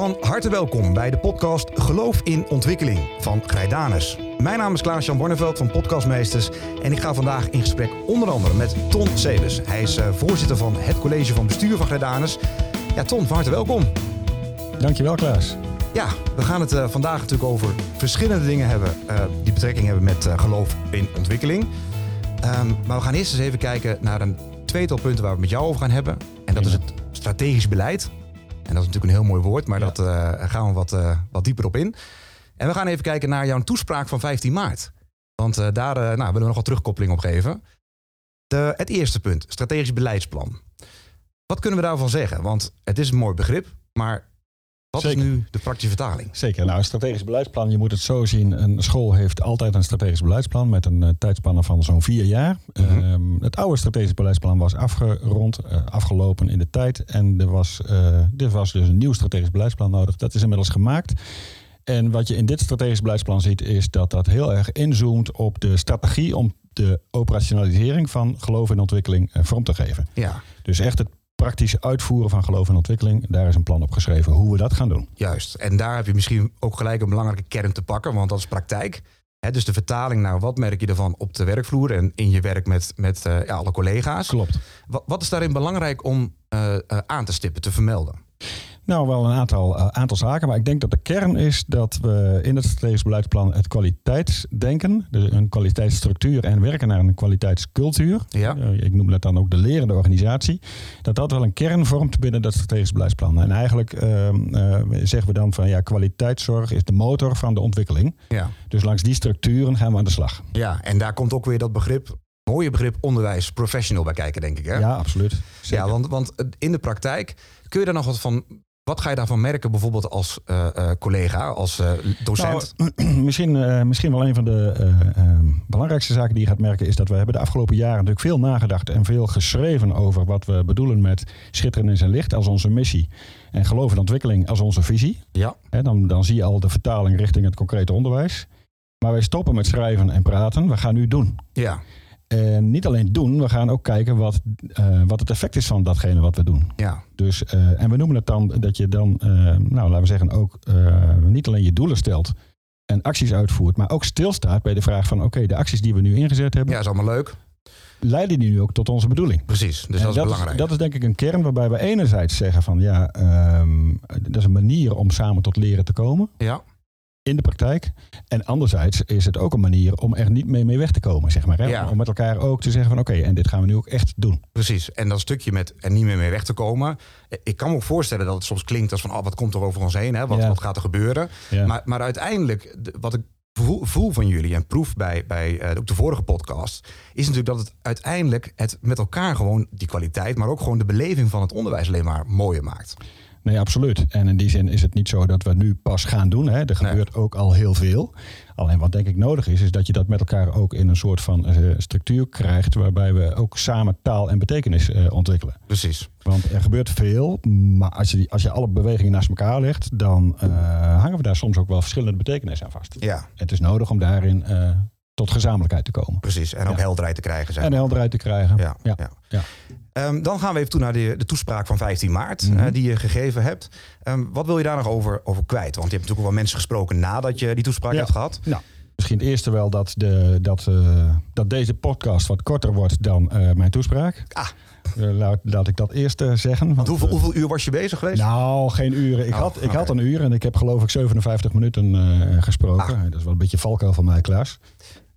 Van harte welkom bij de podcast Geloof in Ontwikkeling van Grijdanus. Mijn naam is Klaas-Jan Borneveld van Podcastmeesters en ik ga vandaag in gesprek onder andere met Ton Sebes. Hij is uh, voorzitter van het college van bestuur van Grijdanus. Ja, Ton, van harte welkom. Dankjewel, Klaas. Ja, we gaan het uh, vandaag natuurlijk over verschillende dingen hebben uh, die betrekking hebben met geloof in ontwikkeling. Um, maar we gaan eerst eens even kijken naar een tweetal punten waar we het met jou over gaan hebben. En dat is het strategisch beleid. En dat is natuurlijk een heel mooi woord, maar ja. dat uh, gaan we wat, uh, wat dieper op in. En we gaan even kijken naar jouw toespraak van 15 maart. Want uh, daar nou, willen we nog wat terugkoppeling op geven. De, het eerste punt, strategisch beleidsplan. Wat kunnen we daarvan zeggen? Want het is een mooi begrip, maar wat Zeker. is nu de praktische vertaling? Zeker. Nou, een strategisch beleidsplan, je moet het zo zien. Een school heeft altijd een strategisch beleidsplan met een uh, tijdspanne van zo'n vier jaar. Mm -hmm. um, het oude strategisch beleidsplan was afgerond, uh, afgelopen in de tijd. En er was, uh, er was dus een nieuw strategisch beleidsplan nodig. Dat is inmiddels gemaakt. En wat je in dit strategisch beleidsplan ziet, is dat dat heel erg inzoomt op de strategie om de operationalisering van geloof en ontwikkeling vorm te geven. Ja. Dus echt het praktisch uitvoeren van geloof en ontwikkeling. Daar is een plan op geschreven hoe we dat gaan doen. Juist. En daar heb je misschien ook gelijk een belangrijke kern te pakken, want dat is praktijk. He, dus de vertaling naar wat merk je ervan op de werkvloer en in je werk met, met uh, ja, alle collega's. Klopt. Wat, wat is daarin belangrijk om uh, uh, aan te stippen, te vermelden? Nou, wel een aantal, uh, aantal zaken. Maar ik denk dat de kern is dat we in het strategisch beleidsplan het kwaliteitsdenken, de, een kwaliteitsstructuur en werken naar een kwaliteitscultuur. Ja. Uh, ik noem dat dan ook de lerende organisatie. Dat dat wel een kern vormt binnen dat strategisch beleidsplan. En eigenlijk uh, zeggen we dan van ja, kwaliteitszorg is de motor van de ontwikkeling. Ja. Dus langs die structuren gaan we aan de slag. Ja, en daar komt ook weer dat begrip mooie begrip onderwijs professional bij kijken, denk ik. Hè? Ja, absoluut. Zeker. Ja, want, want in de praktijk kun je daar nog wat van wat ga je daarvan merken, bijvoorbeeld als uh, uh, collega, als uh, docent? Nou, misschien, misschien wel een van de belangrijkste zaken die je gaat merken, is dat we hebben de afgelopen jaren natuurlijk veel nagedacht en veel geschreven over wat we bedoelen met schitteren in zijn licht als onze missie. En geloof en ontwikkeling als onze visie. Ja. He, dan, dan zie je al de vertaling richting het concrete onderwijs. Maar wij stoppen met schrijven en praten. We gaan nu doen. Ja. En niet alleen doen, we gaan ook kijken wat, uh, wat het effect is van datgene wat we doen. Ja. Dus, uh, en we noemen het dan dat je dan, uh, nou laten we zeggen, ook niet alleen je doelen stelt en acties uitvoert, maar ook stilstaat bij de vraag van oké, okay, de acties die we nu ingezet hebben. Ja, is allemaal leuk. Leiden die nu ook tot onze bedoeling? Precies, dus en dat is dat belangrijk. Is, dat is denk ik een kern waarbij we enerzijds zeggen van ja, um, dat is een manier om samen tot leren te komen. Ja in de praktijk. En anderzijds is het ook een manier om er niet mee, mee weg te komen, zeg maar. Hè? Ja. Om met elkaar ook te zeggen van oké, okay, en dit gaan we nu ook echt doen. Precies. En dat stukje met er niet meer mee weg te komen. Ik kan me ook voorstellen dat het soms klinkt als van oh, wat komt er over ons heen? Hè? Wat, Ja. wat gaat er gebeuren? Ja. Maar, maar uiteindelijk, de- wat ik voel, van jullie en proef bij, bij eh, ook de vorige podcast, is natuurlijk dat het uiteindelijk het met elkaar gewoon die kwaliteit, maar ook gewoon de beleving van het onderwijs alleen maar mooier maakt. Nee, absoluut. En in die zin is het niet zo dat we nu pas gaan doen. Hè. Er Nee. gebeurt ook al heel veel. Alleen wat denk ik nodig is, is dat je dat met elkaar ook in een soort van eh, structuur krijgt, waarbij we ook samen taal en betekenis eh, ontwikkelen. Precies. Want er gebeurt veel, maar als je, als je alle bewegingen naast elkaar legt, dan eh, hangen we daar soms ook wel verschillende betekenissen aan vast. Ja, Het is nodig om daarin tot gezamenlijkheid te komen. precies. En ook Ja. helderheid te krijgen. Zeg En helderheid te krijgen. Ja, ja. Ehm, dan gaan we even toe naar de, de toespraak van 15 maart, Mhm. eh, die je gegeven hebt. Ehm, wat wil je daar nog over, over kwijt? Want je hebt natuurlijk ook wel mensen gesproken nadat je die toespraak hebt gehad. Nou, misschien het eerste wel dat, de, dat, eh, dat deze podcast wat korter wordt dan eh, mijn toespraak. Ah. Laat, laat ik dat eerst zeggen. Want hoeveel, hoeveel uur was je bezig geweest? Nou, geen uren. Ik, Oh, had, ik had een uur en ik heb geloof ik 57 minuten gesproken. Ah. Dat is wel een beetje valkuil van mij, Klaas.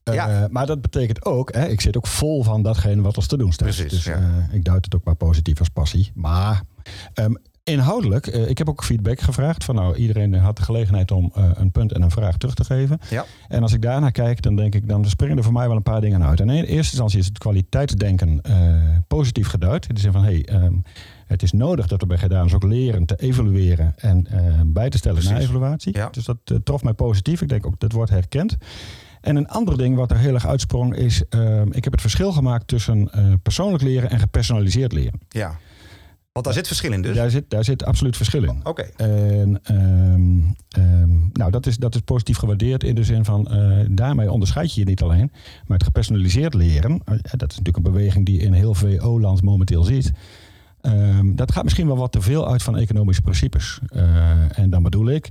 Eh, Ja. maar dat betekent ook, hè, ik zit ook vol van datgene wat ons te doen staat. Precies, dus ja. eh, ik duid het ook maar positief als passie. Maar ehm, inhoudelijk, eh, ik heb ook feedback gevraagd. Van nou, iedereen had de gelegenheid om een punt en een vraag terug te geven. Ja. En als ik daarnaar kijk, dan denk ik, dan springen er voor mij wel een paar dingen uit. En in eerste instantie is het kwaliteitsdenken positief geduid. In de zin van, hey, ehm, het is nodig dat we bij Gedaans ook leren te evalueren en bij te stellen na evaluatie. Ja. Dus dat trof mij positief. Ik denk ook, dat wordt herkend. En een ander ding wat er heel erg uitsprong is, ehm, ik heb het verschil gemaakt tussen eh, persoonlijk leren en gepersonaliseerd leren. Ja. Want daar zit verschil in dus. Daar, zit, daar zit absoluut verschil in. Oké. En ehm, ehm, nou, dat is, dat is positief gewaardeerd in de zin van eh, daarmee onderscheid je je niet alleen. Maar het gepersonaliseerd leren, eh, dat is natuurlijk een beweging die in heel VO-land momenteel ziet. Dat gaat misschien wel wat te veel uit van economische principes. Uh, en dan bedoel ik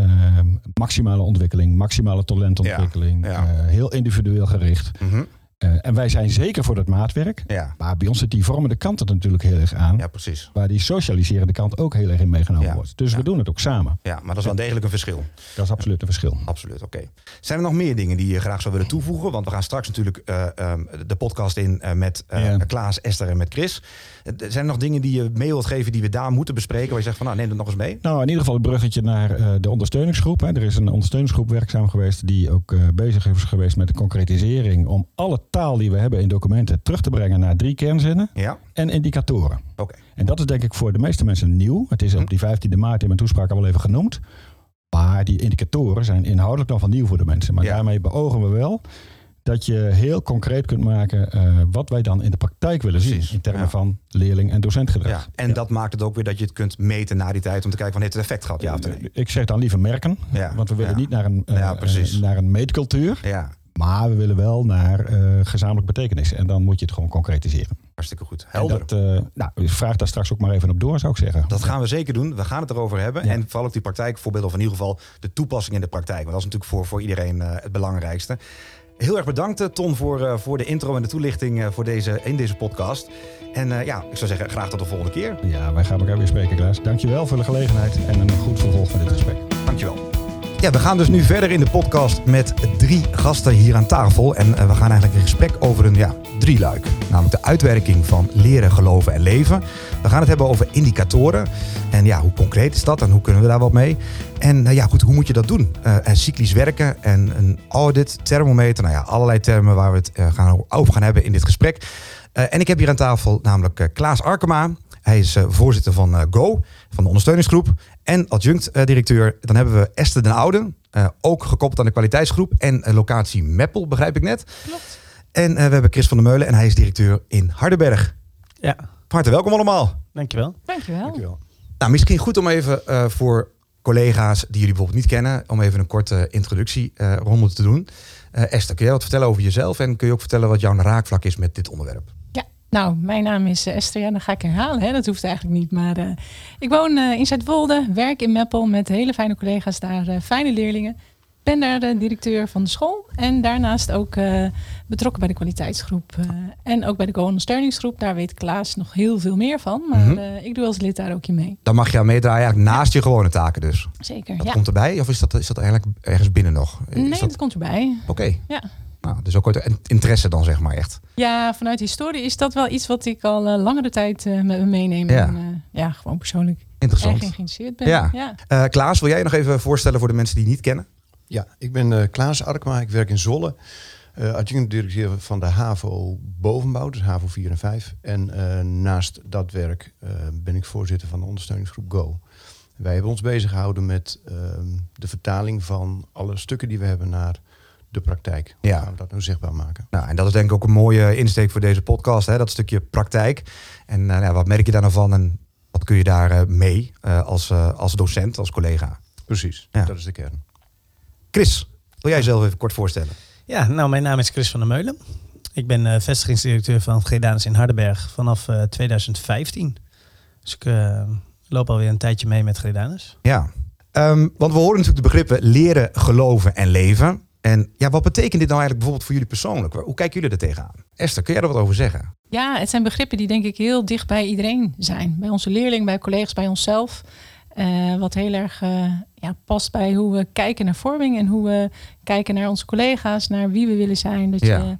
ehm, maximale ontwikkeling, maximale talentontwikkeling, Ja, ja. eh, heel individueel gericht. Mhm. Eh, en wij zijn zeker voor dat maatwerk. Ja. Maar bij ons zit die vormende kant er natuurlijk heel erg aan. ja, precies. Waar die socialiserende kant ook heel erg in meegenomen wordt. Dus we doen het ook samen. Ja, maar dat is wel degelijk een verschil. Dat is absoluut een verschil. Absoluut, oké. Zijn er nog meer dingen die je graag zou willen toevoegen? Want we gaan straks natuurlijk eh, ehm, de podcast in met. Klaas, Esther en met Chris. Zijn er nog dingen die je mee wilt geven die we daar moeten bespreken? Waar je zegt van nou neem het nog eens mee. Nou, in ieder geval het bruggetje naar eh, de ondersteuningsgroep. Hè. Er is een ondersteuningsgroep werkzaam geweest die ook eh, bezig is geweest met de concretisering om alle taal die we hebben in documenten terug te brengen naar drie kernzinnen Ja, en indicatoren. oké. En dat is denk ik voor de meeste mensen nieuw. Het is op die 15e maart in mijn toespraak al wel even genoemd. Maar die indicatoren zijn inhoudelijk nog van nieuw voor de mensen. Maar Ja. daarmee beogen we wel dat je heel concreet kunt maken eh, wat wij dan in de praktijk willen Precies, zien. In termen ja. van leerling- en docentgedrag. Ja. En dat maakt het ook weer dat je het kunt meten na die tijd om te kijken van heeft het effect gehad, ja of nee. Ik zeg dan liever merken. Ja, Want we willen niet naar een, eh, naar een meetcultuur. Ja, Maar we willen wel naar gezamenlijk betekenis. En dan moet je het gewoon concretiseren. hartstikke goed. Helder. dat, nou, vraag daar straks ook maar even op door, zou ik zeggen. Dat gaan we zeker doen. We gaan het erover hebben. En vooral ook die praktijkvoorbeelden, of in ieder geval de toepassing in de praktijk. Want dat is natuurlijk voor, voor iedereen het belangrijkste. Heel erg bedankt, eh, Ton, voor, eh, voor de intro en de toelichting eh, voor deze, in deze podcast. En ja, ik zou zeggen, graag tot de volgende keer. Ja, wij gaan elkaar weer spreken, Klaas. Dankjewel voor de gelegenheid en een goed vervolg van dit gesprek. Dankjewel. Ja, we gaan dus nu verder in de podcast met drie gasten hier aan tafel. En eh, we gaan eigenlijk in gesprek over een ja, drieluik. Namelijk de uitwerking van leren, geloven en leven. We gaan het hebben over indicatoren. En ja, hoe concreet is dat en hoe kunnen we daar wat mee? En eh, ja, goed, hoe moet je dat doen? Eh, en cyclisch werken en een audit, thermometer. Nou ja, allerlei termen waar we het gaan, over gaan hebben in dit gesprek. En ik heb hier aan tafel namelijk Klaas Arkema. Hij is voorzitter van GO, van de ondersteuningsgroep. En adjunct-directeur. Dan hebben we Esther den Oude. eh, ook gekoppeld aan de kwaliteitsgroep. En eh, locatie Meppel, begrijp ik net. Klopt. En eh, we hebben Chris van der Meulen. En hij is directeur in Hardenberg. Ja, Van harte welkom allemaal. dankjewel. Dankjewel. Nou, misschien goed om even eh, voor collega's die jullie bijvoorbeeld niet kennen... om even een korte introductieronde te doen. Eh, Esther, kun jij wat vertellen over jezelf? En kun je ook vertellen wat jouw raakvlak is met dit onderwerp? Nou, mijn naam is eh, Esther. Ja, dan ga ik herhalen. Hè? Dat hoeft eigenlijk niet. Maar eh, ik woon eh, in Zuidwolde, werk in Meppel met hele fijne collega's daar, fijne leerlingen. Ben daar de directeur van de school en daarnaast ook betrokken bij de kwaliteitsgroep. en ook bij de co-ondersteuningsgroep. Daar weet Klaas nog heel veel meer van. Maar Mhm. ik doe als lid daar ook in mee. Dan mag je aan meedraaien eigenlijk naast je gewone taken dus. Zeker, Dat ja. komt erbij? Of is dat, is dat eigenlijk ergens binnen nog? Is Nee, dat... dat komt erbij. Oké. Ja. Nou, dus ook uit interesse dan zeg maar echt. Ja, vanuit historie is dat wel iets wat ik al eh, langere tijd eh, met me meeneem. Ja. En, eh, ja, gewoon persoonlijk erg Interessant. in geïnteresseerd ben. Ja. ja. Eh, Klaas, wil jij je nog even voorstellen voor de mensen die je niet kennen? Ja, ik ben eh, Klaas Arkma, ik werk in Zolle. eh adjunct-directeur van de HAVO Bovenbouw, dus HAVO 4 en 5. En eh, naast dat werk eh, ben ik voorzitter van de ondersteuningsgroep GO. Wij hebben ons bezig gehouden met ehm, de vertaling van alle stukken die we hebben naar de praktijk. Hoe Ja. gaan we dat nou zichtbaar maken? Nou, en dat is denk ik ook een mooie insteek voor deze podcast, hè? dat stukje praktijk. En eh, ja, wat merk je daar nou van en wat kun je daar eh, mee eh, als, eh, als docent, als collega? Precies, Ja. dat is de kern. Chris, wil jij jezelf even kort voorstellen? Ja, nou, mijn naam is Chris van der Meulen. Ik ben eh, vestigingsdirecteur van Gredanus in Hardenberg vanaf eh, 2015. Dus ik loop alweer een tijdje mee met Gredanus. Ja, Ehm, want we horen natuurlijk de begrippen leren, geloven en leven. En ja, wat betekent dit nou eigenlijk bijvoorbeeld voor jullie persoonlijk? Hoe kijken jullie er tegenaan? Esther, kun jij er wat over zeggen? Ja, het zijn begrippen die denk ik heel dicht bij iedereen zijn. Bij onze leerlingen, bij collega's, bij onszelf. Eh, wat heel erg eh, ja, past bij hoe we kijken naar vorming en hoe we kijken naar onze collega's, naar wie we willen zijn. Dat Ja. je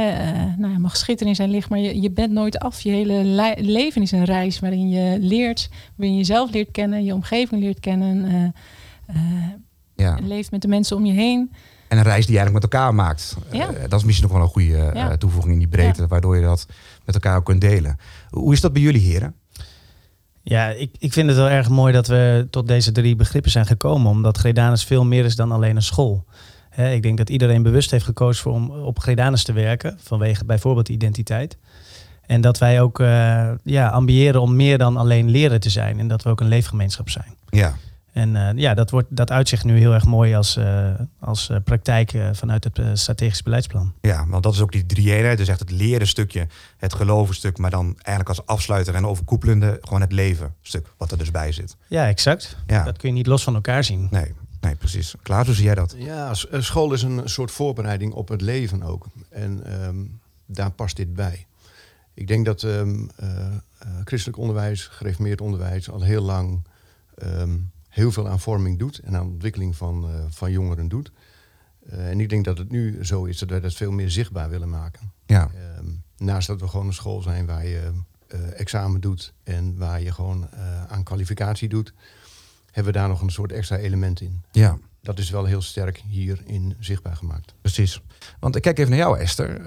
eh, nou, mag schitteren in zijn licht, maar je, je bent nooit af. Je hele leven is een reis waarin je leert, waarin je jezelf leert kennen, je omgeving leert kennen, Ja. leeft met de mensen om je heen. En een reis die je eigenlijk met elkaar maakt. Ja. Eh, dat is misschien nog wel een goede eh, toevoeging in die breedte, waardoor je dat met elkaar ook kunt delen. Hoe is dat bij jullie heren? Ja, ik, ik vind het wel erg mooi dat we tot deze drie begrippen zijn gekomen. Omdat Gredanus veel meer is dan alleen een school. Hè, ik denk dat iedereen bewust heeft gekozen voor om op Gredanus te werken. Vanwege bijvoorbeeld identiteit. En dat wij ook eh, ja, ambiëren om meer dan alleen leren te zijn. En dat we ook een leefgemeenschap zijn. Ja, En eh, ja, dat, wordt, dat uitzicht nu heel erg mooi als, uh, als uh, praktijk vanuit het strategisch beleidsplan. Ja, want dat is ook die drie eenheid. Dus echt het leren stukje, het geloven stuk, maar dan eigenlijk als afsluiter en overkoepelende gewoon het leven stuk, wat er dus bij zit. Ja, exact. Ja. Dat kun je niet los van elkaar zien. Nee, nee precies. Klaar, hoe zie jij dat? Ja, school is een soort voorbereiding op het leven ook. En um, daar past dit bij. Ik denk dat um, christelijk onderwijs, gereformeerd onderwijs al heel lang... Um, heel veel aan vorming doet en aan ontwikkeling van, uh, van jongeren doet. Uh, en ik denk dat het nu zo is dat wij dat veel meer zichtbaar willen maken. Ja. Um, naast dat we gewoon een school zijn waar je uh, examen doet en waar je gewoon aan kwalificatie doet, hebben we daar nog een soort extra element in. Ja. Dat is wel heel sterk hierin zichtbaar gemaakt. Precies. Want ik kijk even naar jou, Esther.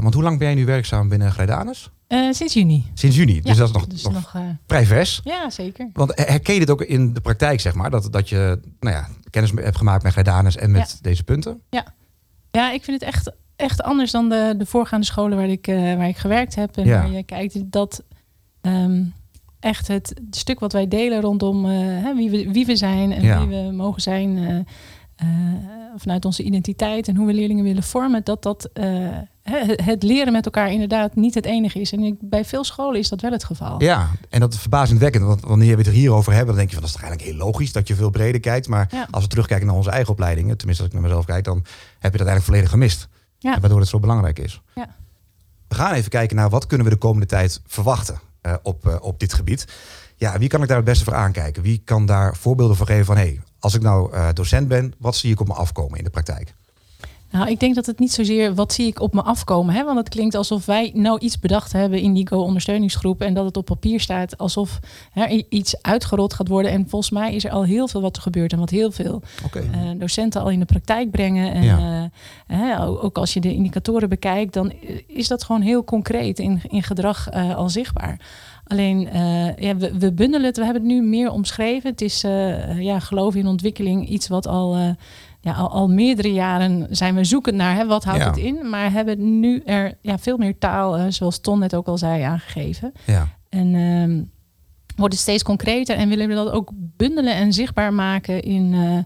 want hoe lang ben jij nu werkzaam binnen Grijdanus? Uh, sinds juni. Sinds juni, dus dat is nog, dus nog, nog uh, vrij vers. Ja, zeker. Want herken je dit ook in de praktijk, zeg maar? Dat, dat je nou ja, kennis hebt gemaakt met Grijdanus en met ja. deze punten? Ja. ja, ik vind het echt, echt anders dan de, de voorgaande scholen waar ik, uh, waar ik gewerkt heb. En ja. waar je kijkt dat um, echt het stuk wat wij delen rondom wie, we, wie we zijn en wie we mogen zijn... vanuit onze identiteit en hoe we leerlingen willen vormen, dat dat het leren met elkaar inderdaad niet het enige is. En ik, bij veel scholen is dat wel het geval. Ja, en dat is verbazingwekkend. Want wanneer we het er hierover hebben, dan denk je van dat is eigenlijk heel logisch dat je veel breder kijkt. Maar als we terugkijken naar onze eigen opleidingen, tenminste als ik naar mezelf kijk, dan heb je dat eigenlijk volledig gemist. Ja. waardoor het zo belangrijk is. Ja. We gaan even kijken naar wat kunnen we de komende tijd verwachten uh, op, uh, op dit gebied. Ja, wie kan ik daar het beste voor aankijken? Wie kan daar voorbeelden voor geven van hé, hey, als ik nou uh, docent ben, wat zie ik op me afkomen in de praktijk? Nou, ik denk dat het niet zozeer wat zie ik op me afkomen. Hè? Want het klinkt alsof wij nou iets bedacht hebben in die Go-ondersteuningsgroep. En dat het op papier staat alsof er iets uitgerold gaat worden. En volgens mij is er al heel veel wat er gebeurt. En wat heel veel okay. uh, eh, docenten al in de praktijk brengen. En ja. uh, ook als je de indicatoren bekijkt, dan is dat gewoon heel concreet in, in gedrag uh, al zichtbaar. Alleen, ja, we, we, bundelen het. We hebben het nu meer omschreven. Het is, ja, geloof in ontwikkeling, iets wat al ja, al, al, meerdere jaren zijn we zoekend naar hè, wat houdt het in. Maar hebben nu er ja, veel meer taal, uh, zoals Ton net ook al zei, aangegeven. Ja. En wordt het steeds concreter en willen we dat ook bundelen en zichtbaar maken in uh,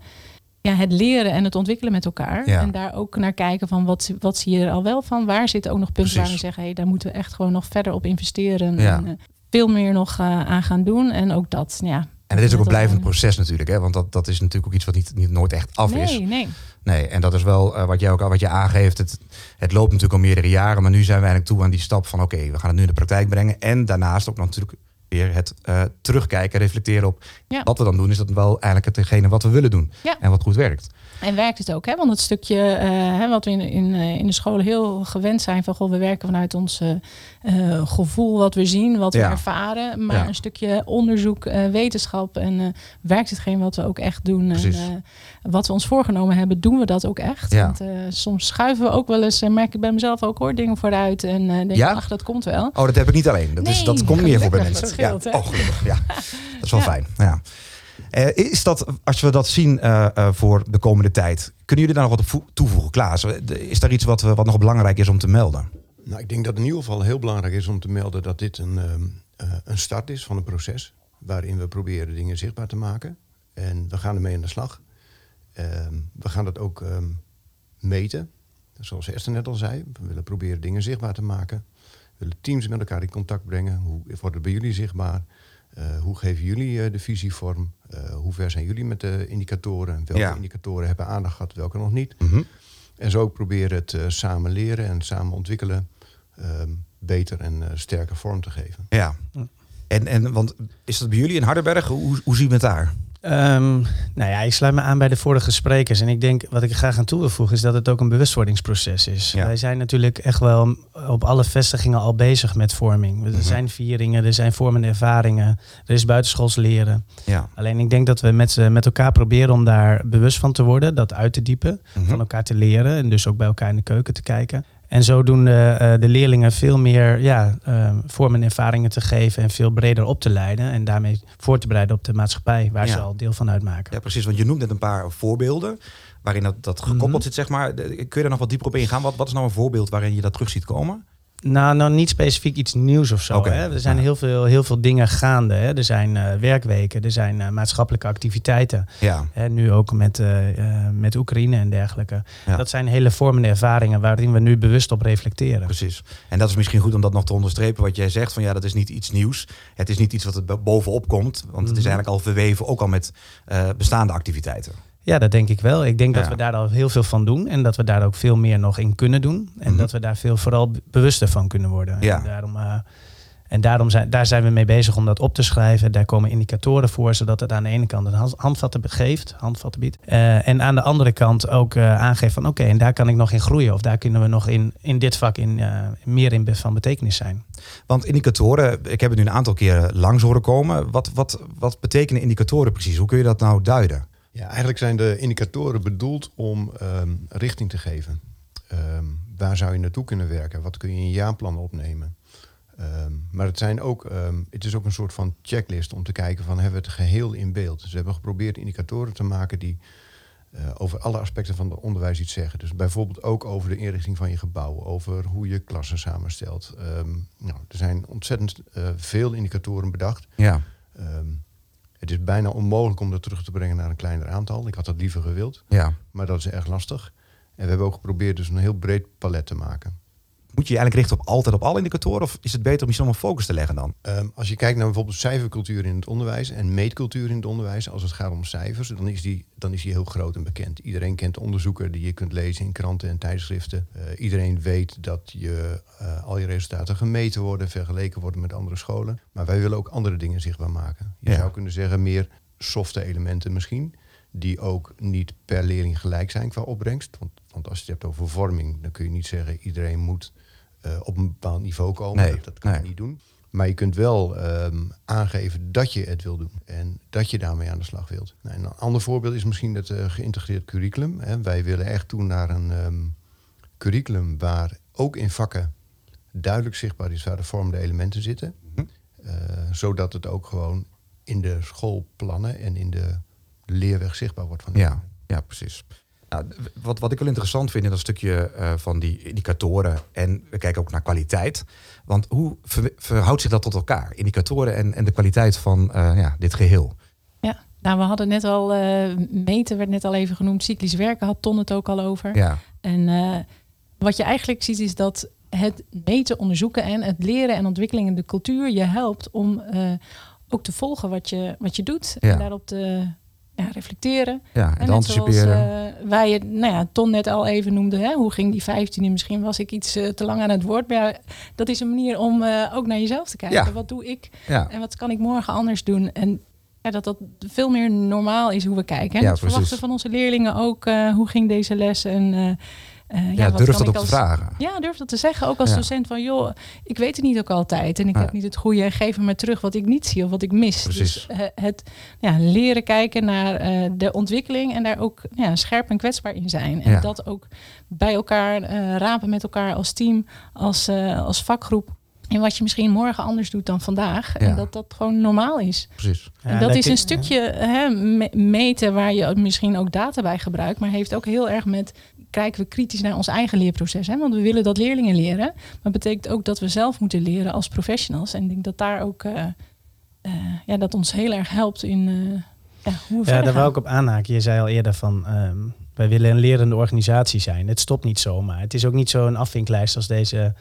ja, het leren en het ontwikkelen met elkaar. Ja. En daar ook naar kijken van wat, wat zie je er al wel van? Waar zitten ook nog punten Precies. waar we zeggen, hey, daar moeten we echt gewoon nog verder op investeren. Ja. En, uh, veel meer nog aan gaan doen. En ook dat, ja, en het is ook een blijvend proces natuurlijk, hè? want dat, dat is natuurlijk ook iets wat niet, niet nooit echt af is. Nee, nee. Nee, en dat is wel uh, wat jij ook al wat je aangeeft. Het, het loopt natuurlijk al meerdere jaren, maar nu zijn we eigenlijk toe aan die stap van oké, we gaan het nu in de praktijk brengen. En daarnaast ook natuurlijk weer het uh, terugkijken, reflecteren op ja. wat we dan doen. Is dat wel eigenlijk hetgene wat we willen doen ja. en wat goed werkt. En werkt het ook, hè? want het stukje uh, hè, wat we in, in, in de scholen heel gewend zijn van goh, we werken vanuit ons uh, gevoel, wat we zien, wat ja. we ervaren. Maar ja. een stukje onderzoek, uh, wetenschap en werkt hetgeen wat we ook echt doen. En, wat we ons voorgenomen hebben, doen we dat ook echt. Want soms schuiven we ook wel eens, en merk ik bij mezelf ook hoor, dingen vooruit. En denk ja? ach, dat komt wel. Oh, dat heb ik niet alleen. Dat, nee, is, dat komt meer voor bij mensen. Scheelt, ja. Oh, gelukkig. Ja. Dat is wel fijn. Ja. Uh, is dat, als we dat zien uh, uh, voor de komende tijd, kunnen jullie daar nog wat op toevoegen, Klaas? Is daar iets wat, wat nog belangrijk is om te melden? Nou, ik denk dat in ieder geval heel belangrijk is om te melden dat dit een, um, een start is van een proces waarin we proberen dingen zichtbaar te maken. En we gaan ermee aan de slag. Um, we gaan dat ook um, meten. Zoals Esther net al zei, we willen proberen dingen zichtbaar te maken. We willen teams met elkaar in contact brengen. Hoe wordt het bij jullie zichtbaar? Uh, hoe geven jullie uh, de visie vorm? Uh, hoe ver zijn jullie met de indicatoren? Welke ja. indicatoren hebben aandacht gehad, welke nog niet? Mm -hmm. En zo ook proberen het samen leren en samen ontwikkelen ehm, beter en sterker vorm te geven. Ja, en, en want is dat bij jullie in Hardenberg? Hoe, hoe zien we het daar? Um, nou ja, ik sluit me aan bij de vorige sprekers. En ik denk, wat ik graag aan toe wil voegen, is dat het ook een bewustwordingsproces is. Ja. Wij zijn natuurlijk echt wel op alle vestigingen al bezig met vorming. Er mm -hmm. zijn vieringen, er zijn vormende ervaringen, er is buitenschools leren. Ja. Alleen ik denk dat we met, met elkaar proberen om daar bewust van te worden, dat uit te diepen, mm -hmm. van elkaar te leren en dus ook bij elkaar in de keuken te kijken. En zodoende uh, de leerlingen veel meer ja, uh, vormen en ervaringen te geven en veel breder op te leiden. En daarmee voor te bereiden op de maatschappij waar ja. ze al deel van uitmaken. Ja, precies. Want je noemt net een paar voorbeelden waarin dat, dat gekoppeld mm -hmm. zit, zeg maar. Kun je daar nog wat dieper op ingaan? Wat, wat is nou een voorbeeld waarin je dat terug ziet komen? Nou, nou niet specifiek iets nieuws of zo. Hè? Er zijn heel, veel, heel veel dingen gaande. Hè? Er zijn eh, werkweken, er zijn eh, maatschappelijke activiteiten. Ja, Hè? Nu ook met, eh, met Oekraïne en dergelijke. Ja. Dat zijn hele vormende ervaringen waarin we nu bewust op reflecteren. precies. En dat is misschien goed om dat nog te onderstrepen. Wat jij zegt, van ja, dat is niet iets nieuws. Het is niet iets wat er bo- bovenop komt. Want het is Mhm. eigenlijk al verweven, ook al met bestaande activiteiten. Ja, dat denk ik wel. Ik denk dat we daar al heel veel van doen. En dat we daar ook veel meer nog in kunnen doen. En Mhm. dat we daar veel vooral be- bewuster van kunnen worden. Ja. En daarom, eh, en daarom zijn, daar zijn we mee bezig om dat op te schrijven. Daar komen indicatoren voor, zodat het aan de ene kant een hand- handvatten geeft, handvatten biedt. Eh, en aan de andere kant ook eh, aangeeft van oké, en daar kan ik nog in groeien. Of daar kunnen we nog in, in dit vak in, meer in van betekenis zijn. Want indicatoren, ik heb het nu een aantal keren langs horen komen. Wat, wat, wat betekenen indicatoren precies? Hoe kun je dat nou duiden? Ja, eigenlijk zijn de indicatoren bedoeld om ehm, richting te geven. Ehm, waar zou je naartoe kunnen werken? Wat kun je in je jaarplan opnemen? Ehm, maar het, zijn ook, het is ook een soort van checklist om te kijken van hebben we het geheel in beeld. Dus we hebben geprobeerd indicatoren te maken die eh, over alle aspecten van het onderwijs iets zeggen. Dus bijvoorbeeld ook over de inrichting van je gebouw, over hoe je klassen samenstelt. Nou, er zijn ontzettend eh, veel indicatoren bedacht. Ja, het is bijna onmogelijk om dat terug te brengen naar een kleiner aantal. Ik had dat liever gewild, ja. maar dat is erg lastig. En we hebben ook geprobeerd dus een heel breed palet te maken. Moet je je eigenlijk richten op altijd op alle indicatoren? Of is het beter om je zomaar focus te leggen dan? Ehm, als je kijkt naar bijvoorbeeld cijfercultuur in het onderwijs en meetcultuur in het onderwijs, als het gaat om cijfers, dan is die, dan is die heel groot en bekend. Iedereen kent onderzoeken die je kunt lezen in kranten en tijdschriften. Eh, iedereen weet dat je, eh, al je resultaten gemeten worden, vergeleken worden met andere scholen. Maar wij willen ook andere dingen zichtbaar maken. Je Ja. zou kunnen zeggen meer softe elementen misschien, die ook niet per leerling gelijk zijn qua opbrengst. Want, want als je het hebt over vorming, dan kun je niet zeggen iedereen moet eh, op een bepaald niveau komen. Nee, dat, dat kan nee. je niet doen. Maar je kunt wel ehm, aangeven dat je het wil doen en dat je daarmee aan de slag wilt. Nou, en een ander voorbeeld is misschien het eh, geïntegreerd curriculum. Hè. Wij willen echt toe naar een ehm, curriculum waar ook in vakken duidelijk zichtbaar is waar de vormende elementen zitten. Mhm. Eh, zodat het ook gewoon in de schoolplannen en in de leerweg zichtbaar wordt. Van Ja, ja precies. Nou, wat, wat ik wel interessant vind in dat stukje eh, van die indicatoren. En we kijken ook naar kwaliteit. Want hoe ver- verhoudt zich dat tot elkaar? Indicatoren en, en de kwaliteit van eh, ja, dit geheel. Ja, nou we hadden net al, eh, meten werd net al even genoemd. Cyclisch werken had Ton het ook al over. Ja, En wat je eigenlijk ziet is dat het meten, onderzoeken en het leren en ontwikkeling in de cultuur je helpt om ook te volgen wat je, wat je doet. Ja. En daarop te ja, reflecteren. ja en En te net zoals anticiperen. eh, waar je, nou ja, Ton net al even noemde, hè, hoe ging die 15e? Misschien was ik iets eh, te lang aan het woord. Maar dat is een manier om eh, ook naar jezelf te kijken. Ja. Wat doe ik ja, en wat kan ik morgen anders doen? En ja, dat dat veel meer normaal is hoe we kijken. En Ja, dat verwachten van onze leerlingen ook. hoe ging deze les? En eh, ja, durf dat te vragen. Ja, durf dat te zeggen. Ook als Ja. docent van, joh, ik weet het niet ook altijd. En ik Ja. heb niet het goede. Geef me terug wat ik niet zie of wat ik mis. Precies. Dus eh, het ja, leren kijken naar eh, de ontwikkeling. En daar ook ja, scherp en kwetsbaar in zijn. En Ja. dat ook bij elkaar eh, rapen met elkaar als team, als, eh, als vakgroep. En wat je misschien morgen anders doet dan vandaag. Ja. En dat dat gewoon normaal is. Precies. Ja, en dat is een ik- stukje hè, me- meten waar je misschien ook data bij gebruikt. Maar heeft ook heel erg met, kijken we kritisch naar ons eigen leerproces. Hè? Want we willen dat leerlingen leren. Maar het betekent ook dat we zelf moeten leren als professionals. En ik denk dat daar ook, eh, eh, ja, dat ons heel erg helpt in eh, ja, hoe we Ja, verder daar wou ik op aanhaken. Je zei al eerder van, ehm, wij willen een lerende organisatie zijn. Het stopt niet zomaar. Het is ook niet zo'n afvinklijst als deze,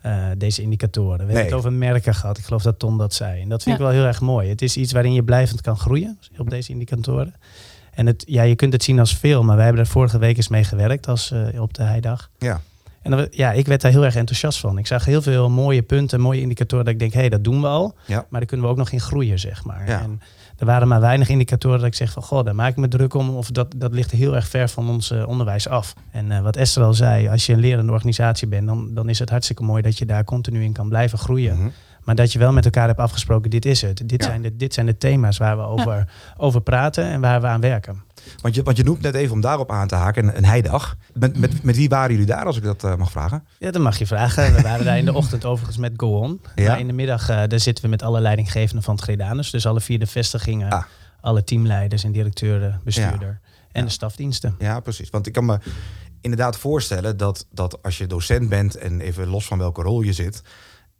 eh, deze indicatoren. We Nee. hebben het over merken gehad. Ik geloof dat Ton dat zei. En dat vind Ja. ik wel heel erg mooi. Het is iets waarin je blijvend kan groeien op deze indicatoren. En het, ja, je kunt het zien als veel, maar wij hebben er vorige week eens mee gewerkt als, eh, op de heidag. Ja. En dan, ja, ik werd daar heel erg enthousiast van. Ik zag heel veel mooie punten, mooie indicatoren. Dat ik denk, hé, hey, dat doen we al. Ja. Maar daar kunnen we ook nog in groeien, zeg maar. Ja. En er waren maar weinig indicatoren dat ik zeg van, goh, daar maak ik me druk om. Of dat, dat ligt heel erg ver van ons eh, onderwijs af. En eh, wat Esther al zei, als je een lerende organisatie bent, dan, dan is het hartstikke mooi dat je daar continu in kan blijven groeien. Mhm. Maar dat je wel met elkaar hebt afgesproken, dit is het. Dit, Ja. zijn, de, dit zijn de thema's waar we over, over praten en waar we aan werken. Want, je, want je noemt net even om daarop aan te haken, een, een heidag. Met, met, met wie waren jullie daar, als ik dat eh, mag vragen? Ja, dat mag je vragen. We waren daar in de ochtend overigens met Go On. Ja. Maar in de middag eh, daar zitten we met alle leidinggevenden van het Gredanus. Dus alle vier de vestigingen, Ah. alle teamleiders en directeuren, bestuurder. En de stafdiensten. Ja, precies. Want ik kan me inderdaad voorstellen dat, dat als je docent bent en even los van welke rol je zit,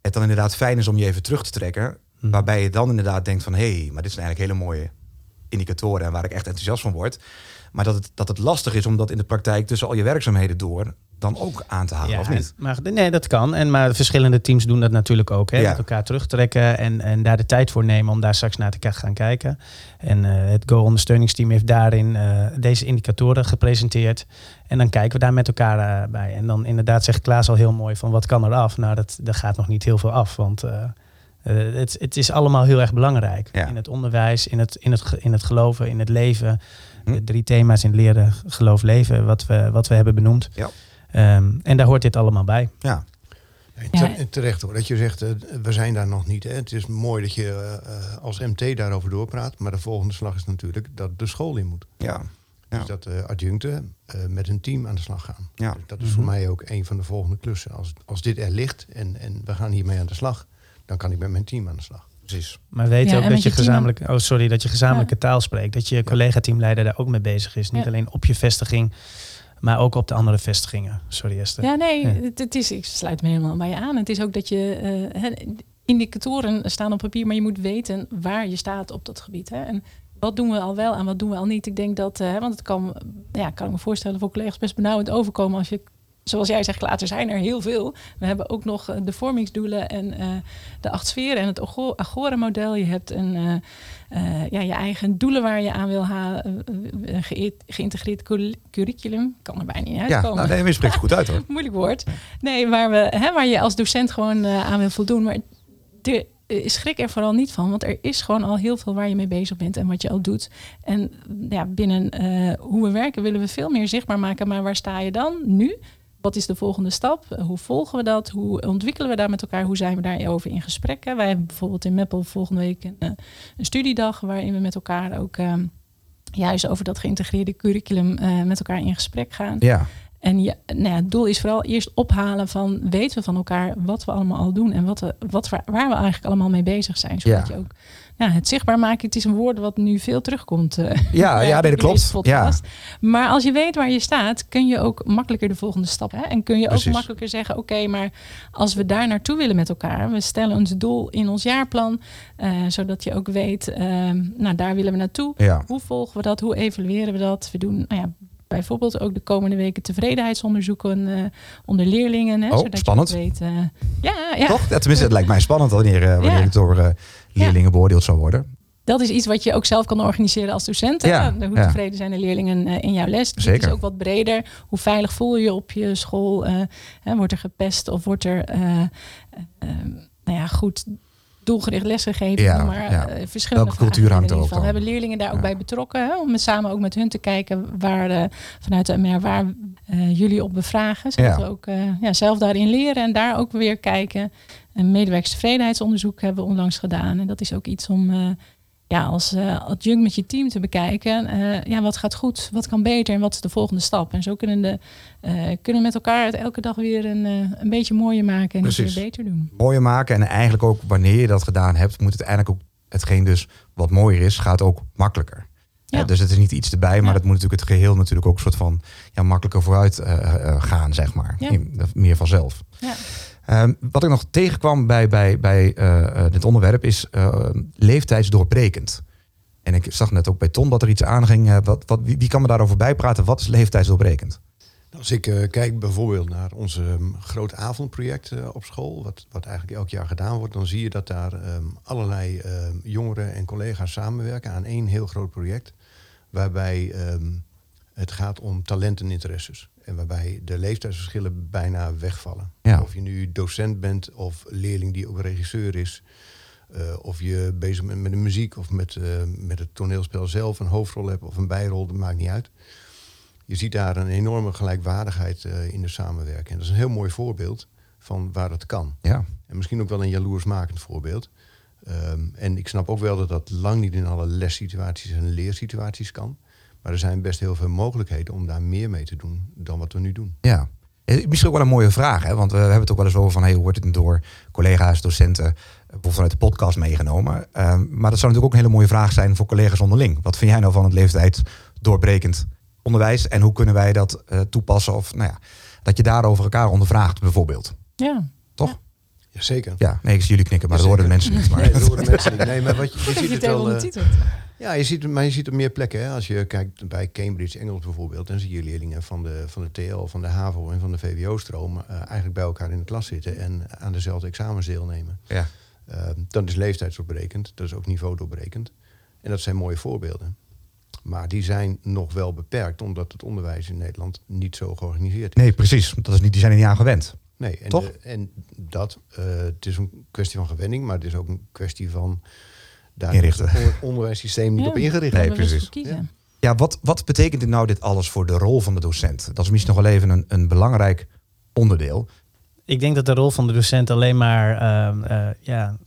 het dan inderdaad fijn is om je even terug te trekken. Mhm. Waarbij je dan inderdaad denkt van hé, hey, maar dit zijn eigenlijk hele mooie indicatoren en waar ik echt enthousiast van word. Maar dat het, dat het lastig is om dat in de praktijk tussen al je werkzaamheden door dan ook aan te halen, of niet? Maar, nee, dat kan. En, maar verschillende teams doen dat natuurlijk ook. Hè? Ja. Met elkaar terugtrekken en, en daar de tijd voor nemen om daar straks naar te gaan kijken. En eh, het Go-ondersteuningsteam heeft daarin eh, deze indicatoren gepresenteerd. En dan kijken we daar met elkaar eh, bij. En dan inderdaad zegt Klaas al heel mooi van wat kan er af? Nou, dat, er gaat nog niet heel veel af, want... eh, het, het is allemaal heel erg belangrijk. Ja. In het onderwijs, in het, in, het, in het geloven, in het leven. Hm. De drie thema's in het leren, geloof, leven, wat we, wat we hebben benoemd. Ja. Ehm, en daar hoort dit allemaal bij. Ja, terecht hoor, dat je zegt, eh, we zijn daar nog niet. Hè. Het is mooi dat je eh, als MT daarover doorpraat. Maar de volgende slag is natuurlijk dat de school in moet. ja, Ja. Dus dat de adjuncten eh, met een team aan de slag gaan. ja. Dus dat is voor mij ook een van de volgende klussen. Als, als dit er ligt en, en we gaan hiermee aan de slag, dan kan ik met mijn team aan de slag. precies. Maar weet Ja, ook dat je je team gezamenlijk, oh sorry, dat je gezamenlijke taal spreekt. Dat je collega-teamleider daar ook mee bezig is. Niet Ja. alleen op je vestiging, maar ook op de andere vestigingen. Sorry Esther. Ja, nee, Ja. Het, het is, ik sluit me helemaal bij je aan. Het is ook dat je eh, hè, indicatoren staan op papier, maar je moet weten waar je staat op dat gebied. Hè? En wat doen we al wel en wat doen we al niet? Ik denk dat, eh, want het kan, ja, kan ik me voorstellen voor collega's best benauwend overkomen als je, zoals jij zegt, Klaas, er zijn er heel veel. We hebben ook nog eh, de vormingsdoelen en eh, de acht sferen en het Ago- Agora-model. Je hebt een, eh, ja, je eigen doelen waar je aan wil halen, ge- geïntegreerd cur- curriculum. Kan er bijna niet Ja, uitkomen nou, nee, je spreekt het goed uit hoor. moeilijk woord. Nee, waar, we, hè, waar je als docent gewoon aan wil voldoen. Maar de, schrik er vooral niet van, want er is gewoon al heel veel waar je mee bezig bent en wat je al doet. En ja, binnen hoe we werken willen we veel meer zichtbaar maken. Maar waar sta je dan nu? Wat is de volgende stap? Hoe volgen we dat? Hoe ontwikkelen we daar met elkaar? Hoe zijn we daarover in gesprek? Wij hebben bijvoorbeeld in Meppel volgende week een, eh, studiedag waarin we met elkaar ook eh, juist over dat geïntegreerde curriculum eh, met elkaar in gesprek gaan. Ja, En ja, nou ja, het doel is vooral eerst ophalen van weten we van elkaar wat we allemaal al doen en wat we, wat waar we eigenlijk allemaal mee bezig zijn. Zodat Ja. je ook ja, het zichtbaar maken, het is een woord wat nu veel terugkomt. eh, ja, ja nee, dat klopt. Ja. Maar als je weet waar je staat, kun je ook makkelijker de volgende stap. Hè? En kun je Precies. ook makkelijker zeggen: Oké, maar als we daar naartoe willen met elkaar, we stellen ons doel in ons jaarplan, eh, zodat je ook weet, ehm, nou daar willen we naartoe. ja. Hoe volgen we dat? Hoe evalueren we dat? We doen nou ja, bijvoorbeeld ook de komende weken tevredenheidsonderzoeken eh, onder leerlingen. Hè, Oh, zodat spannend. Je weet, eh, ja, ja, Toch? Ja, tenminste, het lijkt mij spannend wanneer, eh, wanneer Ja. het door leerlingen beoordeeld zou worden. dat is iets wat je ook zelf kan organiseren als docent. Ja, Hoe ja. tevreden zijn de leerlingen in jouw les? Dus Het Zeker. is ook wat breder. Hoe veilig voel je je op je school? Hè, wordt er gepest of wordt er nou ja, goed doelgericht lesgegeven? Ja, maar ja. eh, verschillende Welke cultuur hangt er ook dan? Hebben leerlingen daar ook Ja. bij betrokken? Hè? Om samen ook met hun te kijken waar vanuit de MR waar eh, jullie op bevragen. Zodat Ja. we ook eh, ja, zelf daarin leren en daar ook weer kijken. Een medewerkstevredenheidsonderzoek hebben we onlangs gedaan. En dat is ook iets om ja, als eh, adjunct met je team te bekijken. eh, ja, wat gaat goed, wat kan beter en wat is de volgende stap? En zo kunnen, de, eh, kunnen we met elkaar het elke dag weer een, een beetje mooier maken en Precies. weer beter doen. Mooier maken en eigenlijk ook wanneer je dat gedaan hebt, moet het eigenlijk ook hetgeen dus wat mooier is, gaat ook makkelijker. Ja. Dus het is niet iets erbij, maar Ja. het moet natuurlijk het geheel natuurlijk ook een soort van ja, makkelijker vooruit gaan, zeg maar. Ja. Meer vanzelf. Ja. Ehm, wat ik nog tegenkwam bij, bij, bij eh, eh, dit onderwerp is eh, leeftijdsdoorbrekend. En ik zag net ook bij Ton dat er iets aanging. eh, wat, wat, wie, kan me daarover bijpraten? Wat is leeftijdsdoorbrekend? Als ik kijk bijvoorbeeld naar ons ehm, groot avondproject op school, wat, wat eigenlijk elk jaar gedaan wordt, dan zie je dat daar allerlei jongeren en collega's samenwerken aan één heel groot project. Waarbij het gaat om talent en interesses. En waarbij de leeftijdsverschillen bijna wegvallen. Ja. Of je nu docent bent of leerling die ook regisseur is. eh, of je bezig bent met de muziek of met, eh, met het toneelspel zelf een hoofdrol hebt of een bijrol, dat maakt niet uit. Je ziet daar een enorme gelijkwaardigheid eh, in de samenwerking. En dat is een heel mooi voorbeeld van waar het kan. Ja, En misschien ook wel een jaloersmakend voorbeeld. Ehm, en ik snap ook wel dat dat lang niet in alle lessituaties en leersituaties kan. Maar er zijn best heel veel mogelijkheden om daar meer mee te doen dan wat we nu doen. Ja. Eh, Misschien ook wel een mooie vraag, hè? want we hebben het ook wel eens over van hey, hoe wordt het door collega's, docenten, eh, bijvoorbeeld vanuit de podcast meegenomen. Ehm, maar dat zou natuurlijk ook een hele mooie vraag zijn voor collega's onderling. Wat vind jij nou van het leeftijd doorbrekend onderwijs en hoe kunnen wij dat eh, toepassen? Of nou ja, dat je daarover elkaar ondervraagt bijvoorbeeld. Ja. Toch? Jazeker. Ja, nee, ik zie jullie knikken, maar dat horen de mensen niet. Maar Nee, dat horen de mensen niet. Nee, maar wat je, je dat ziet je het wel. eh. Ja, je ziet, maar je ziet op meer plekken. Hè. Als je kijkt bij Cambridge Engels bijvoorbeeld, dan zie je leerlingen van de, van de TL, van de HAVO en van de VWO-stroom eh, eigenlijk bij elkaar in de klas zitten en aan dezelfde examens deelnemen. ja, Uh, dat is leeftijdsdoorbrekend, dat is ook niveau doorbrekend. En dat zijn mooie voorbeelden. Maar die zijn nog wel beperkt, omdat het onderwijs in Nederland niet zo georganiseerd is. nee, precies. Dat is niet, die zijn er niet aan gewend. Nee, en, Toch? de- en dat, eh, het is een kwestie van gewenning, maar het is ook een kwestie van daar Inrichten. is het on- onderwijssysteem niet Ja. op ingericht. Nee, precies. Ja, wat, wat betekent dit nou dit alles voor de rol van de docent? Dat is misschien nog wel even een, een belangrijk onderdeel. Ik denk dat de rol van de docent alleen maar, ehm, eh, ja,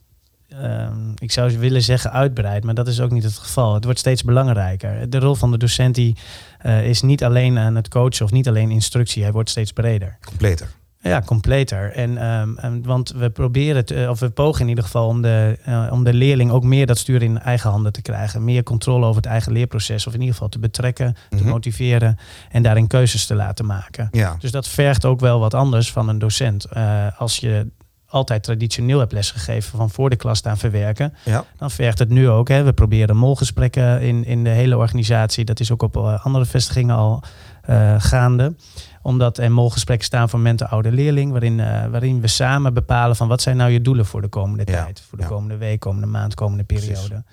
ehm, ik zou willen zeggen uitbreidt, maar dat is ook niet het geval. Het wordt steeds belangrijker. De rol van de docent die, eh, is niet alleen aan het coachen of niet alleen instructie, hij wordt steeds breder. Completer. Ja, completer. En, ehm, en- want we proberen het, eh, of we pogen in ieder geval om de, eh, om de leerling ook meer dat stuur in eigen handen te krijgen. Meer controle over het eigen leerproces. Of in ieder geval te betrekken, te Mhm. motiveren en daarin keuzes te laten maken. Ja, Dus dat vergt ook wel wat anders van een docent. Eh, als je altijd traditioneel hebt lesgegeven van voor de klas staan verwerken, ja. dan vergt het nu ook. Hè. We proberen molgesprekken in, in de hele organisatie. Dat is ook op eh, andere vestigingen al eh, gaande. Omdat er molgesprekken staan voor mentor-oude leerling. Waarin, eh, waarin we samen bepalen van wat zijn nou je doelen voor de komende Ja, tijd. Voor de ja. komende week, komende maand, komende periode.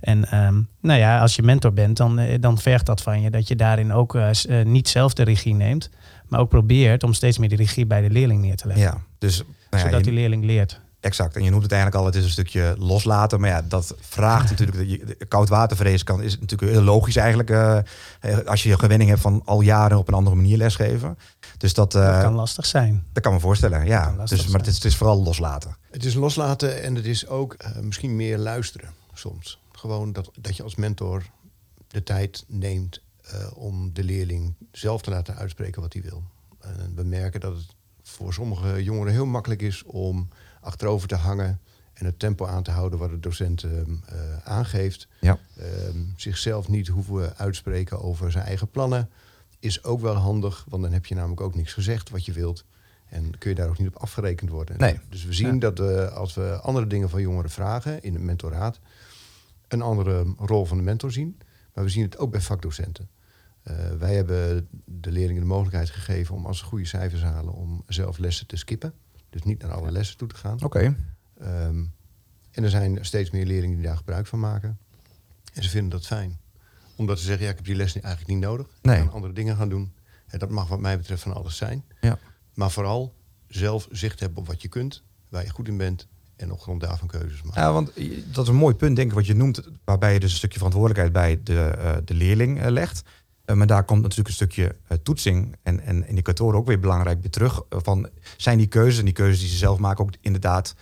En ehm, nou ja, als je mentor bent, dan, dan vergt dat van je dat je daarin ook niet zelf de regie neemt. Maar ook probeert om steeds meer de regie bij de leerling neer te leggen. ja. Dus nou ja, zodat je- die leerling leert. Exact. En je noemt het eigenlijk al, het is een stukje loslaten. Maar ja, dat vraagt natuurlijk, dat je koudwatervrees kan, is natuurlijk heel logisch eigenlijk. eh, eh, als je gewenning hebt van al jaren op een andere manier lesgeven. Dus dat, eh, Dat kan lastig zijn. dat kan me voorstellen, ja. Dus, maar het is, het is vooral loslaten. Het is loslaten en het is ook eh, misschien meer luisteren soms. Gewoon dat, dat je als mentor de tijd neemt eh, om de leerling zelf te laten uitspreken wat hij wil. En we merken dat het voor sommige jongeren heel makkelijk is om achterover te hangen en het tempo aan te houden wat de docent ehm, eh, aangeeft. Ja. Ehm, zichzelf niet hoeven uitspreken over zijn eigen plannen is ook wel handig, want dan heb je namelijk ook niks gezegd wat je wilt. En kun je daar ook niet op afgerekend worden. Nee. Dus we zien Ja. dat we, als we andere dingen van jongeren vragen in het mentoraat, een andere rol van de mentor zien. Maar we zien het ook bij vakdocenten. Eh, wij hebben de leerlingen de mogelijkheid gegeven om als ze goede cijfers halen, om zelf lessen te skippen. Dus niet naar alle lessen toe te gaan. Oké. Ehm, en er zijn steeds meer leerlingen die daar gebruik van maken. En ze vinden dat fijn. Omdat ze zeggen, ja, ik heb die les eigenlijk niet nodig. Nee. Ik kan andere dingen gaan doen. En dat mag wat mij betreft van alles zijn. Ja. Maar vooral zelf zicht hebben op wat je kunt, waar je goed in bent. En op grond daarvan keuzes maken. Ja, want dat is een mooi punt, denk ik, wat je noemt. Waarbij je dus een stukje verantwoordelijkheid bij de, eh, de leerling eh, legt. Eh, maar daar komt natuurlijk een stukje eh, toetsing en, en indicatoren ook weer belangrijk bij terug. Eh, van, zijn die keuzes en die keuzes die ze zelf maken ook inderdaad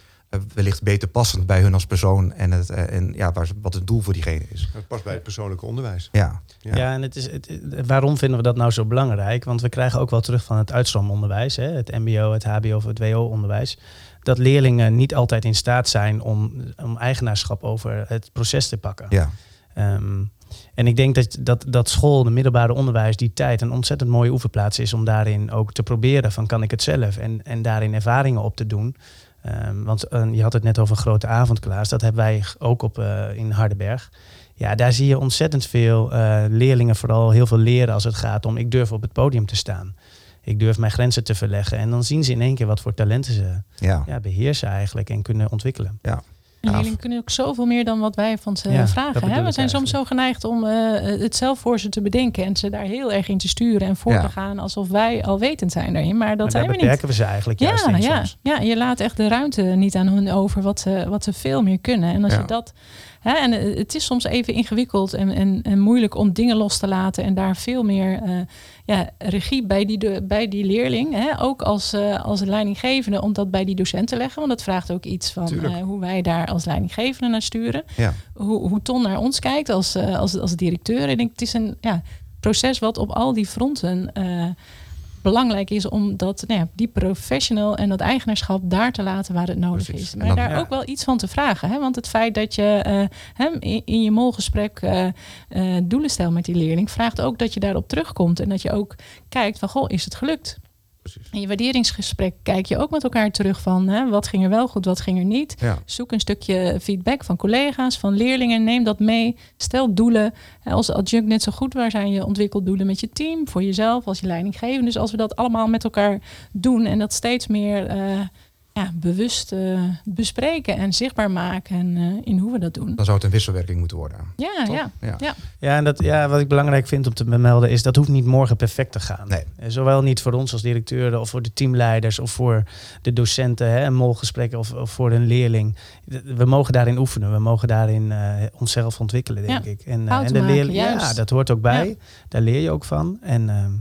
wellicht beter passend bij hun als persoon. En, het, en ja, wat het doel voor diegene is. Dat past bij het persoonlijke onderwijs. Ja, Ja. Ja, en het is, het, het- waarom vinden we dat nou zo belangrijk? Want we krijgen ook wel terug van het uitstroomonderwijs, hè, het MBO, het HBO of het WO-onderwijs, dat leerlingen niet altijd in staat zijn om, om eigenaarschap over het proces te pakken. ja. Ehm, en ik denk dat, dat, dat school, de middelbare onderwijs, die tijd een ontzettend mooie oefenplaats is om daarin ook te proberen van kan ik het zelf en, en daarin ervaringen op te doen. Ehm, want eh, je had het net over grote avondklaas, dat hebben wij ook op, eh, in Hardenberg. Ja, daar zie je ontzettend veel eh, leerlingen vooral heel veel leren als het gaat om ik durf op het podium te staan. Ik durf mijn grenzen te verleggen. En dan zien ze in één keer wat voor talenten ze ja. ja, beheersen eigenlijk en kunnen ontwikkelen. En leerlingen kunnen ook zoveel meer dan wat wij van ze Ja, vragen. Hè? We zijn soms zo geneigd om eh, het zelf voor ze te bedenken en ze daar heel erg in te sturen en voor Ja. te gaan alsof wij alwetend zijn daarin. Maar dat maar zijn we niet. we ze eigenlijk juist Ja, in ja, soms. ja, je laat echt de ruimte niet aan hun over wat ze, wat ze veel meer kunnen. En als je dat. Hè, en eh, het is soms even ingewikkeld en, en, en moeilijk om dingen los te laten en daar veel meer eh, ja, regie bij die, de, bij die leerling, hè, ook als, eh, als leidinggevende, om dat bij die docent te leggen. Want dat vraagt ook iets van hoe wij daar als leidinggevende naar sturen. Ja. Hoe, hoe Ton naar ons kijkt als, als, als directeur. Ik denk, het is een ja, proces wat op al die fronten. Belangrijk is om dat, nou ja, die professional en dat eigenaarschap daar te laten waar het nodig Precies. is. Maar dan- daar ja. ook wel iets van te vragen. Hè? Want het feit dat je hem in, in je molgesprek eh, eh, doelen stelt met die leerling, vraagt ook dat je daarop terugkomt. En dat je ook kijkt van, goh, is het gelukt? Precies. In je waarderingsgesprek kijk je ook met elkaar terug van, hè, wat ging er wel goed, wat ging er niet. Ja. Zoek een stukje feedback van collega's, van leerlingen. Neem dat mee. Stel doelen. Als adjunct net zo goed. Waar zijn je ontwikkeldoelen met je team? Voor jezelf, als je leidinggevende. Dus als we dat allemaal met elkaar doen. En dat steeds meer eh, ja, bewust eh, bespreken en zichtbaar maken. En eh, in hoe we dat doen. Dan zou het een wisselwerking moeten worden. Ja, ja. ja. Ja, en dat, ja, wat ik belangrijk vind om te bemelden is dat hoeft niet morgen perfect te gaan. Nee. Eh, Zowel niet voor ons als directeuren of voor de teamleiders of voor de docenten, hè, een molgesprek of, of voor een leerling. We mogen daarin oefenen, we mogen daarin eh, onszelf ontwikkelen, denk Ja, ik. En, eh, en de leerling, ja, dat hoort ook bij. Daar leer je ook van. En ehm,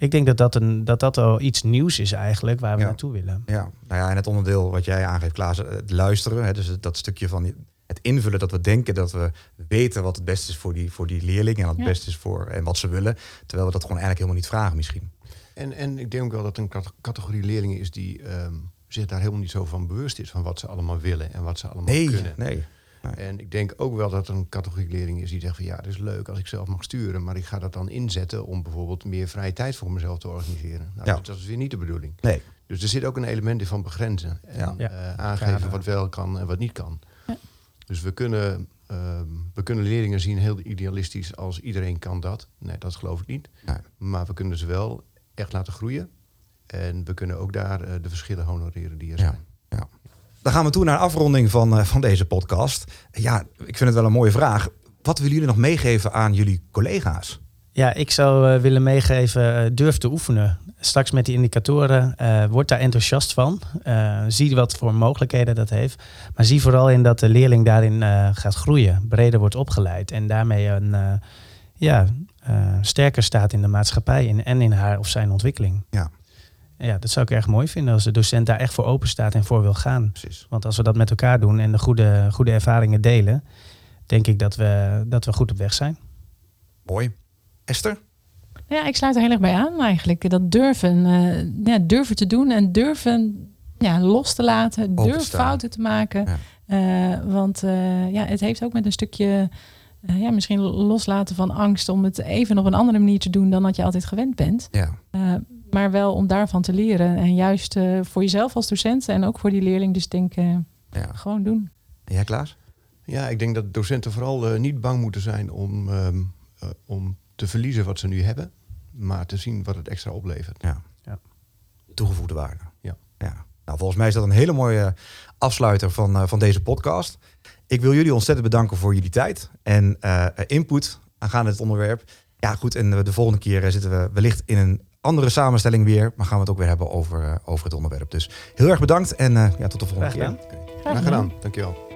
ik denk dat dat, een, dat dat al iets nieuws is eigenlijk waar we Ja. naartoe willen. Ja, nou ja, en het onderdeel wat jij aangeeft, Klaas, het luisteren. Hè, dus het- dat stukje van het invullen dat we denken dat we weten wat het beste is voor die, voor die leerling en wat het Ja. beste is voor en wat ze willen. Terwijl we dat gewoon eigenlijk helemaal niet vragen misschien. En, en ik denk ook wel dat een cate- categorie leerlingen is die ehm, zich daar helemaal niet zo van bewust is van wat ze allemaal willen en wat ze allemaal Nee, kunnen. nee. En ik denk ook wel dat er een categorie leerlingen is die zegt van ja, het is leuk als ik zelf mag sturen, maar ik ga dat dan inzetten om bijvoorbeeld meer vrije tijd voor mezelf te organiseren. Nou, Ja. dat, dat is weer niet de bedoeling. Nee. Dus er zit ook een element in van begrenzen en Ja. Ja. eh, aangeven wat wel kan en wat niet kan. Ja. Dus we kunnen, ehm, we kunnen leerlingen zien heel idealistisch als iedereen kan dat. Nee, dat geloof ik niet. Nee. Maar we kunnen ze wel echt laten groeien. En we kunnen ook daar eh, de verschillen honoreren die er Ja. zijn. Dan gaan we toe naar een afronding van, eh, van deze podcast. Ja, ik vind het wel een mooie vraag. Wat willen jullie nog meegeven aan jullie collega's? Ja, ik zou eh, willen meegeven, eh, durf te oefenen. Straks met die indicatoren, eh, word daar enthousiast van. Zie wat voor mogelijkheden dat heeft. Maar zie vooral in dat de leerling daarin gaat groeien, breder wordt opgeleid. En daarmee een ja, sterker staat in de maatschappij in, en in haar of zijn ontwikkeling. Ja. Ja, dat zou ik erg mooi vinden als de docent daar echt voor open staat en voor wil gaan. Precies. Want als we dat met elkaar doen en de goede, goede ervaringen delen, denk ik dat we, dat we goed op weg zijn. Mooi. Esther? Ja, ik sluit er heel erg bij aan eigenlijk. Dat durven, eh, ja, durven te doen en durven ja, los te laten. Durf te fouten te maken. Ja. Eh, want eh, ja, het heeft ook met een stukje... eh, ja, misschien loslaten van angst om het even op een andere manier te doen dan dat je altijd gewend bent. Ja. Maar wel om daarvan te leren. En juist eh, voor jezelf als docent en ook voor die leerling. Dus denk eh, ja. gewoon doen. En jij, Klaas? Ja, ik denk dat docenten vooral eh, niet bang moeten zijn om, ehm, eh, om te verliezen wat ze nu hebben. Maar te zien wat het extra oplevert. Ja. Ja. Toegevoegde waarde. Ja. ja. Nou, volgens mij is dat een hele mooie afsluiter van, eh, van deze podcast. Ik wil jullie ontzettend bedanken voor jullie tijd en eh, input aangaande het onderwerp. Ja, goed. En de volgende keer zitten we wellicht in een andere samenstelling weer. Maar gaan we het ook weer hebben over, eh, over het onderwerp. Dus heel erg bedankt en eh, ja, tot de volgende Graag keer. gedaan. Graag Graag gedaan. Dankjewel.